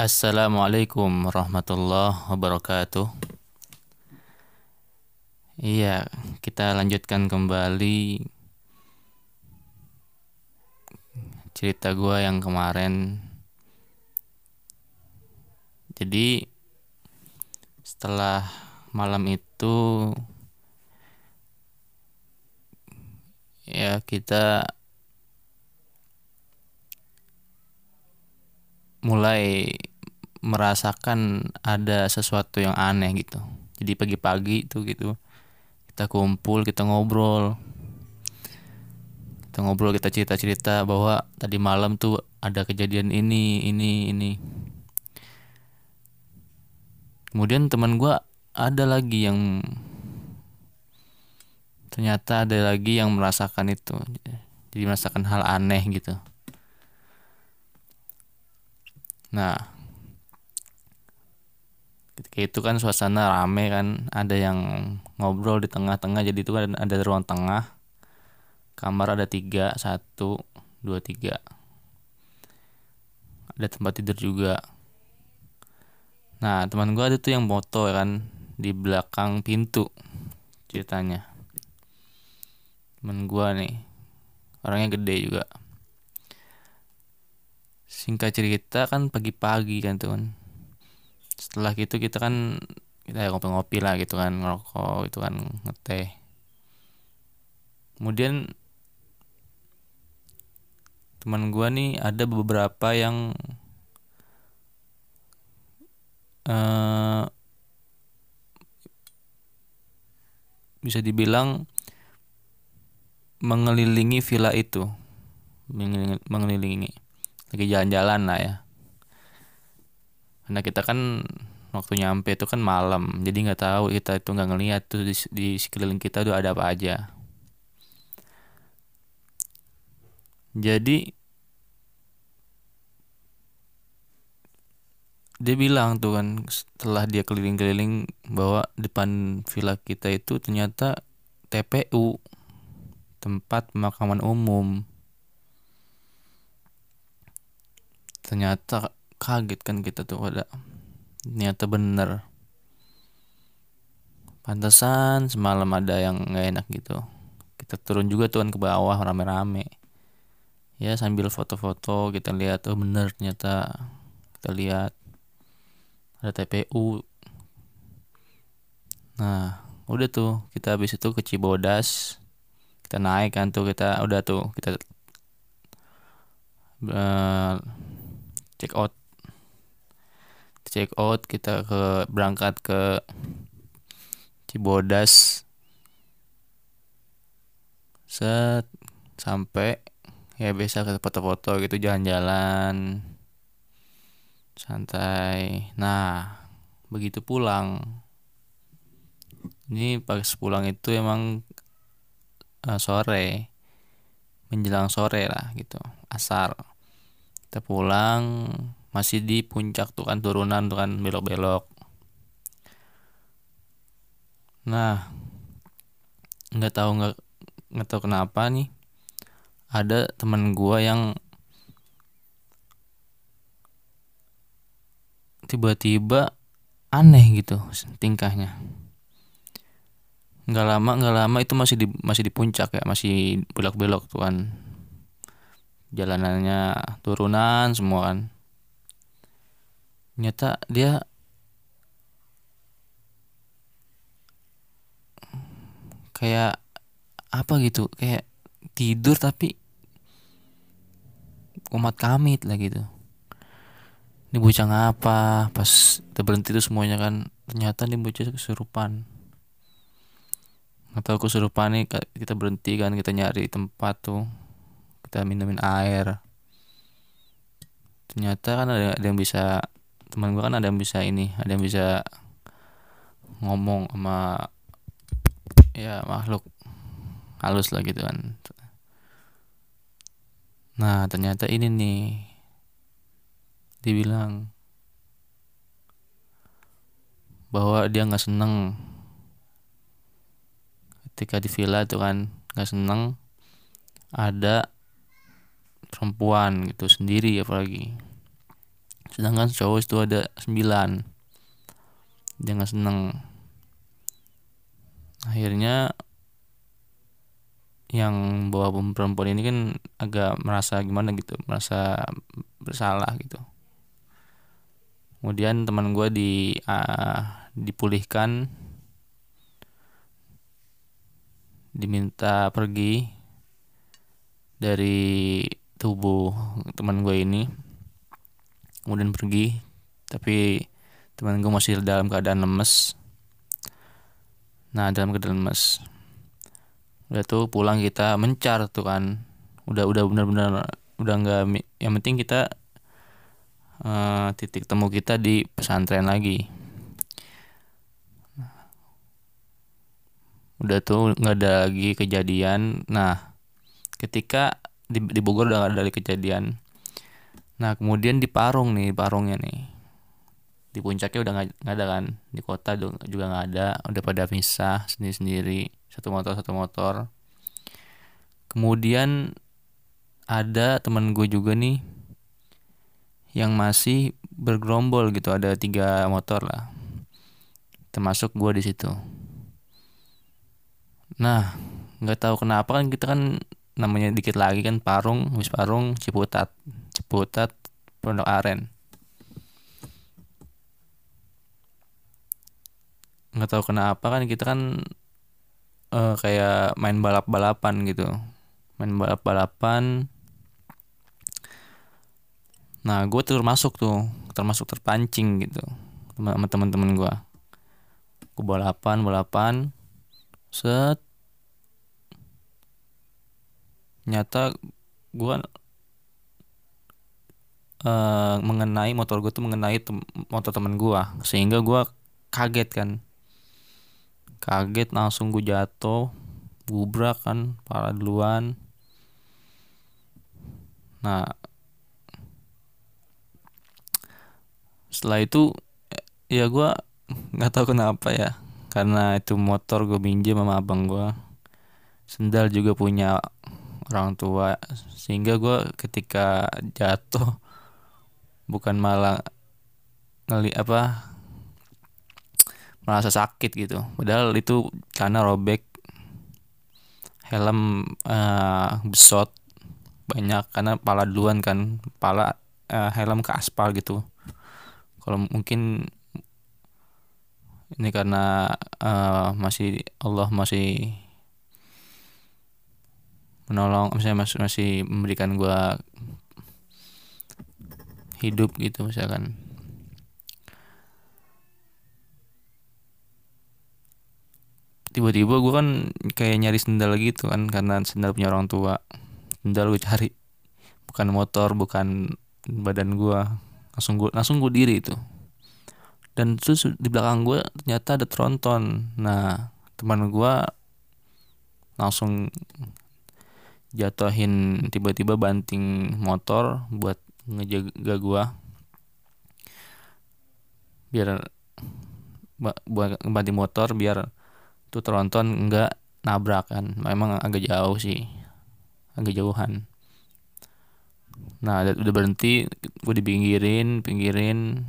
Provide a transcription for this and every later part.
Assalamualaikum warahmatullahi wabarakatuh. Iya, kita lanjutkan kembali cerita gua yang kemarin. Jadi setelah malam itu ya kita mulai merasakan ada sesuatu yang aneh gitu. Jadi pagi-pagi itu gitu kita kumpul kita ngobrol. Kita ngobrol kita cerita-cerita bahwa tadi malam tuh ada kejadian ini ini ini. Kemudian teman gua ada lagi yang ternyata ada lagi yang merasakan itu. Jadi merasakan hal aneh gitu. Nah ketika itu kan suasana rame kan ada yang ngobrol di tengah-tengah jadi itu kan ada ruang tengah. Kamar ada tiga satu dua tiga. Ada tempat tidur juga. Nah teman gua ada tuh yang moto kan di belakang pintu ceritanya. Temen gua nih orangnya gede juga. Singkat cerita kan pagi-pagi kan tuh setelah gitu kita kan kita ngopi-ngopi lah gitu kan ngerokok itu kan ngeteh. Kemudian teman gua nih ada beberapa yang uh, bisa dibilang mengelilingi villa itu. Mengelilingi. Lagi jalan-jalan lah ya karena kita kan waktu nyampe itu kan malam. Jadi nggak tahu kita itu nggak ngeliat tuh di, di sekeliling kita tuh ada apa aja. Jadi dia bilang tuh kan setelah dia keliling-keliling bahwa depan villa kita itu ternyata TPU tempat pemakaman umum. Ternyata kaget kan kita tuh ada ternyata bener. Pantesan semalam ada yang nggak enak gitu. Kita turun juga tuh kan ke bawah rame-rame. Ya sambil foto-foto kita lihat oh bener ternyata. Kita lihat. Ada TPU nah udah tuh kita habis itu ke Cibodas. Kita naik kan tuh kita udah tuh kita uh, check out check out kita ke berangkat ke Cibodas. Set sampai ya biasa ke foto-foto gitu jalan-jalan santai. Nah begitu pulang. Ini pas pulang itu emang uh, sore menjelang sore lah gitu asar. Kita pulang masih di puncak tuh kan turunan tuh kan belok-belok. Nah nggak tahu nggak nggak tahu kenapa nih ada teman gua yang tiba-tiba aneh gitu tingkahnya. Nggak lama nggak lama itu masih di masih di puncak ya masih belok-belok tuh kan. Jalanannya turunan semua kan nyata dia kayak apa gitu kayak tidur tapi umat kami lah gitu. Ini bocah ngapa? Pas kita berhenti tuh semuanya kan ternyata ini bocah kesurupan. Tahu kesurupan nih kita berhenti kan kita nyari tempat tuh kita minumin air. Ternyata kan ada yang bisa teman gue kan ada yang bisa ini ada yang bisa ngomong sama ya makhluk halus lah gitu kan. Nah ternyata ini nih dibilang bahwa dia nggak seneng ketika di villa tuh kan nggak seneng ada perempuan gitu sendiri apalagi sedangkan cowok itu ada sembilan. Dia nggak seneng. Akhirnya yang bawa perempuan ini kan agak merasa gimana gitu merasa bersalah gitu. Kemudian teman gue di uh, dipulihkan. Diminta pergi dari tubuh teman gue ini kemudian pergi tapi teman gue masih dalam keadaan lemes. Nah dalam keadaan lemes. Udah tuh pulang kita mencar tuh kan. Udah udah benar-benar udah nggak yang penting kita uh, titik temu kita di pesantren lagi. Udah tuh nggak ada lagi kejadian. Nah ketika di, di Bogor udah ada lagi kejadian nah kemudian di Parung nih Parungnya nih. Di puncaknya udah nggak ada kan? Di kota juga nggak ada. Udah pada misah sendiri sendiri satu motor satu motor. Kemudian ada teman gue juga nih yang masih bergerombol gitu. Ada tiga motor lah. Termasuk gue di situ. Nah nggak tahu kenapa kan kita kan namanya dikit lagi kan Parung habis Parung Ciputat Ciputat Pondok Aren. Nggak tahu kenapa kan kita kan uh, kayak main balap-balapan gitu. Main balap-balapan. Nah gue termasuk tuh termasuk terpancing gitu sama teman-teman gue gue balapan balapan. Set. Nyata gue uh, mengenai motor gue tuh mengenai tem motor teman gue sehingga gue kaget kan. Kaget langsung gue jatuh gubrak kan parah duluan. Nah setelah itu ya gue nggak tahu kenapa ya. Karena itu motor gue minjem sama abang gue sendal juga punya orang tua. Sehingga gue ketika jatuh bukan malah ngeli apa merasa sakit gitu. Padahal itu karena robek helm uh, besot banyak. Karena pala duluan kan pala uh, helm ke aspal gitu. Kalau mungkin ini karena uh, masih Allah masih menolong misalnya masih masih memberikan gua hidup gitu misalkan. Tiba-tiba gue kan kayak nyari sendal gitu kan karena sendal punya orang tua. Sendal gue cari. Bukan motor bukan badan gue langsung gue langsung gue diri itu. Dan terus di belakang gue ternyata ada tronton. Nah teman gue langsung jatuhin tiba-tiba banting motor buat ngejaga gue biar buat banting motor biar tuh tronton enggak nabrak kan. Memang agak jauh sih. Agak jauhan. Nah udah berhenti gue dipinggirin pinggirin.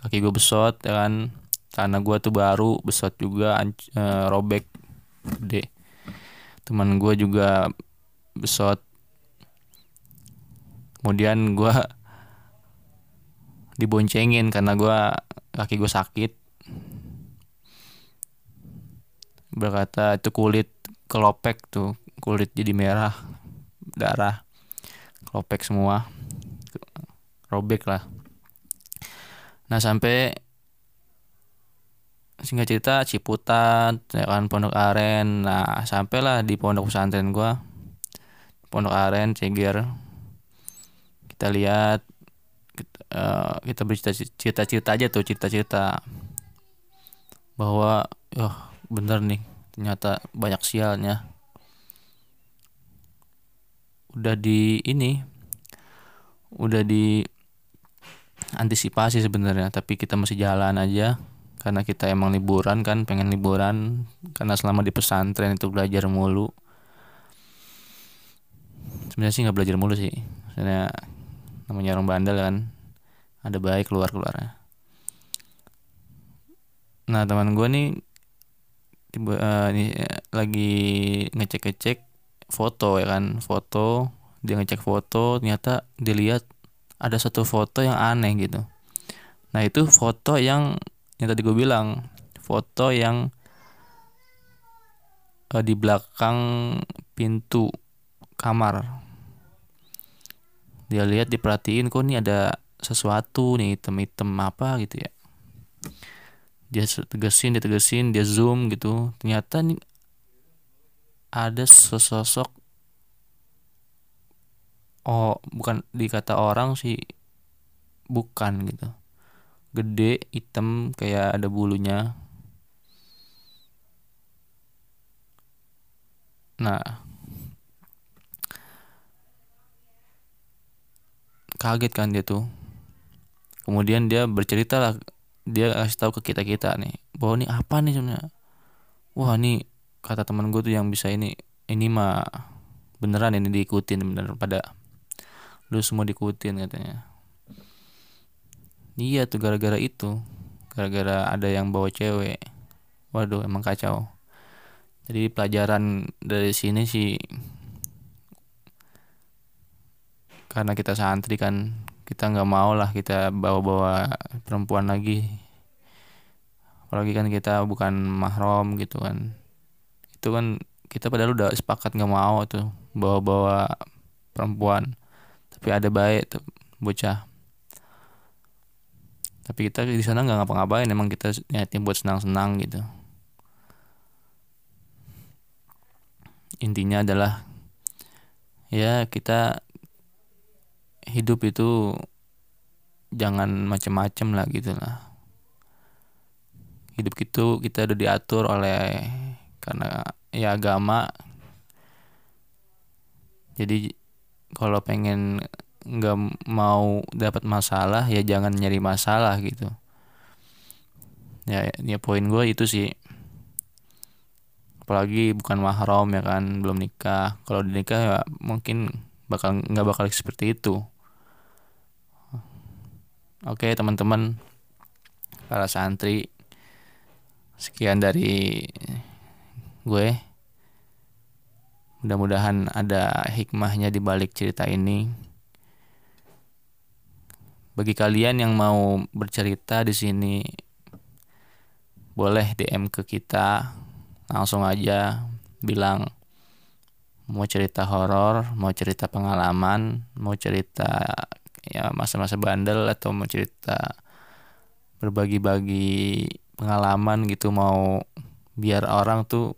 Kaki gue besot ya kan. Karena gue tuh baru besot juga e, robek gede. Teman gue juga besot kemudian gue diboncengin karena gue kaki gue sakit. Berkata itu kulit kelopek tuh kulit jadi merah darah kelopek semua robek lah. Nah sampai singkat cerita Ciputat ya kan Pondok Aren. Nah sampailah di pondok pesantren gua Pondok Aren Ceger kita lihat kita, uh, kita bercerita cerita aja tuh cerita-cerita. Bahwa oh bener nih ternyata banyak sialnya. Udah di ini udah di antisipasi sebenarnya tapi kita masih jalan aja. Karena kita emang liburan kan pengen liburan. Karena selama di pesantren itu belajar mulu. Sebenarnya sih nggak belajar mulu sih. Sebenarnya namanya orang bandel kan. Ada baik keluar keluarnya nah teman gue nih tiba uh, ini lagi ngecek ngecek foto ya kan. Foto dia ngecek foto ternyata dilihat ada satu foto yang aneh gitu. Nah itu foto yang yang tadi gue bilang foto yang uh, di belakang pintu kamar dia lihat diperhatiin kok nih ada sesuatu nih item-item apa? Gitu ya. Dia tegesin dia tegesin dia zoom gitu. Ternyata nih ada sesosok oh bukan dikata orang sih bukan gitu. Gede hitam kayak ada bulunya. Nah kaget kan dia tuh. Kemudian dia bercerita lah dia kasih tahu ke kita kita nih bahwa ini apa nih sebenarnya? Wah ini kata teman gue tuh yang bisa ini ini mah beneran ini diikutin bener pada lu semua diikutin katanya. Iya tuh gara-gara itu gara-gara ada yang bawa cewek. Waduh emang kacau. Jadi pelajaran dari sini sih karena kita santri kan kita nggak mau lah kita bawa-bawa perempuan lagi. Apalagi kan kita bukan mahram gitu kan. Itu kan kita padahal udah sepakat nggak mau tuh bawa-bawa perempuan. Tapi ada baik tuh bocah. Tapi kita di sana nggak ngapa-ngapain emang kita niatnya buat senang-senang gitu. Intinya adalah ya kita hidup itu jangan macem-macem lah gitu lah. Hidup itu kita udah diatur oleh karena ya agama. Jadi kalau pengen nggak mau dapat masalah ya jangan nyari masalah gitu. Ya ya poin gue itu sih. Apalagi bukan mahram ya kan belum nikah. Kalau nikah ya mungkin bakal nggak bakal seperti itu Oke teman-teman. Para santri. Sekian dari gue. Mudah-mudahan ada hikmahnya di balik cerita ini. Bagi kalian yang mau bercerita di sini boleh DM ke kita. Langsung aja bilang mau cerita horor mau cerita pengalaman mau cerita ya masa-masa bandel atau mau cerita berbagi-bagi pengalaman gitu mau biar orang tuh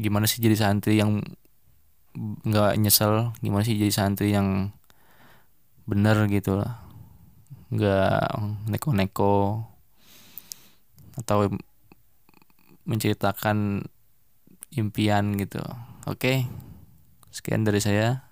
gimana sih jadi santri yang nggak nyesel gimana sih jadi santri yang bener gitu lah. Nggak neko-neko atau menceritakan impian gitu. Oke sekian dari saya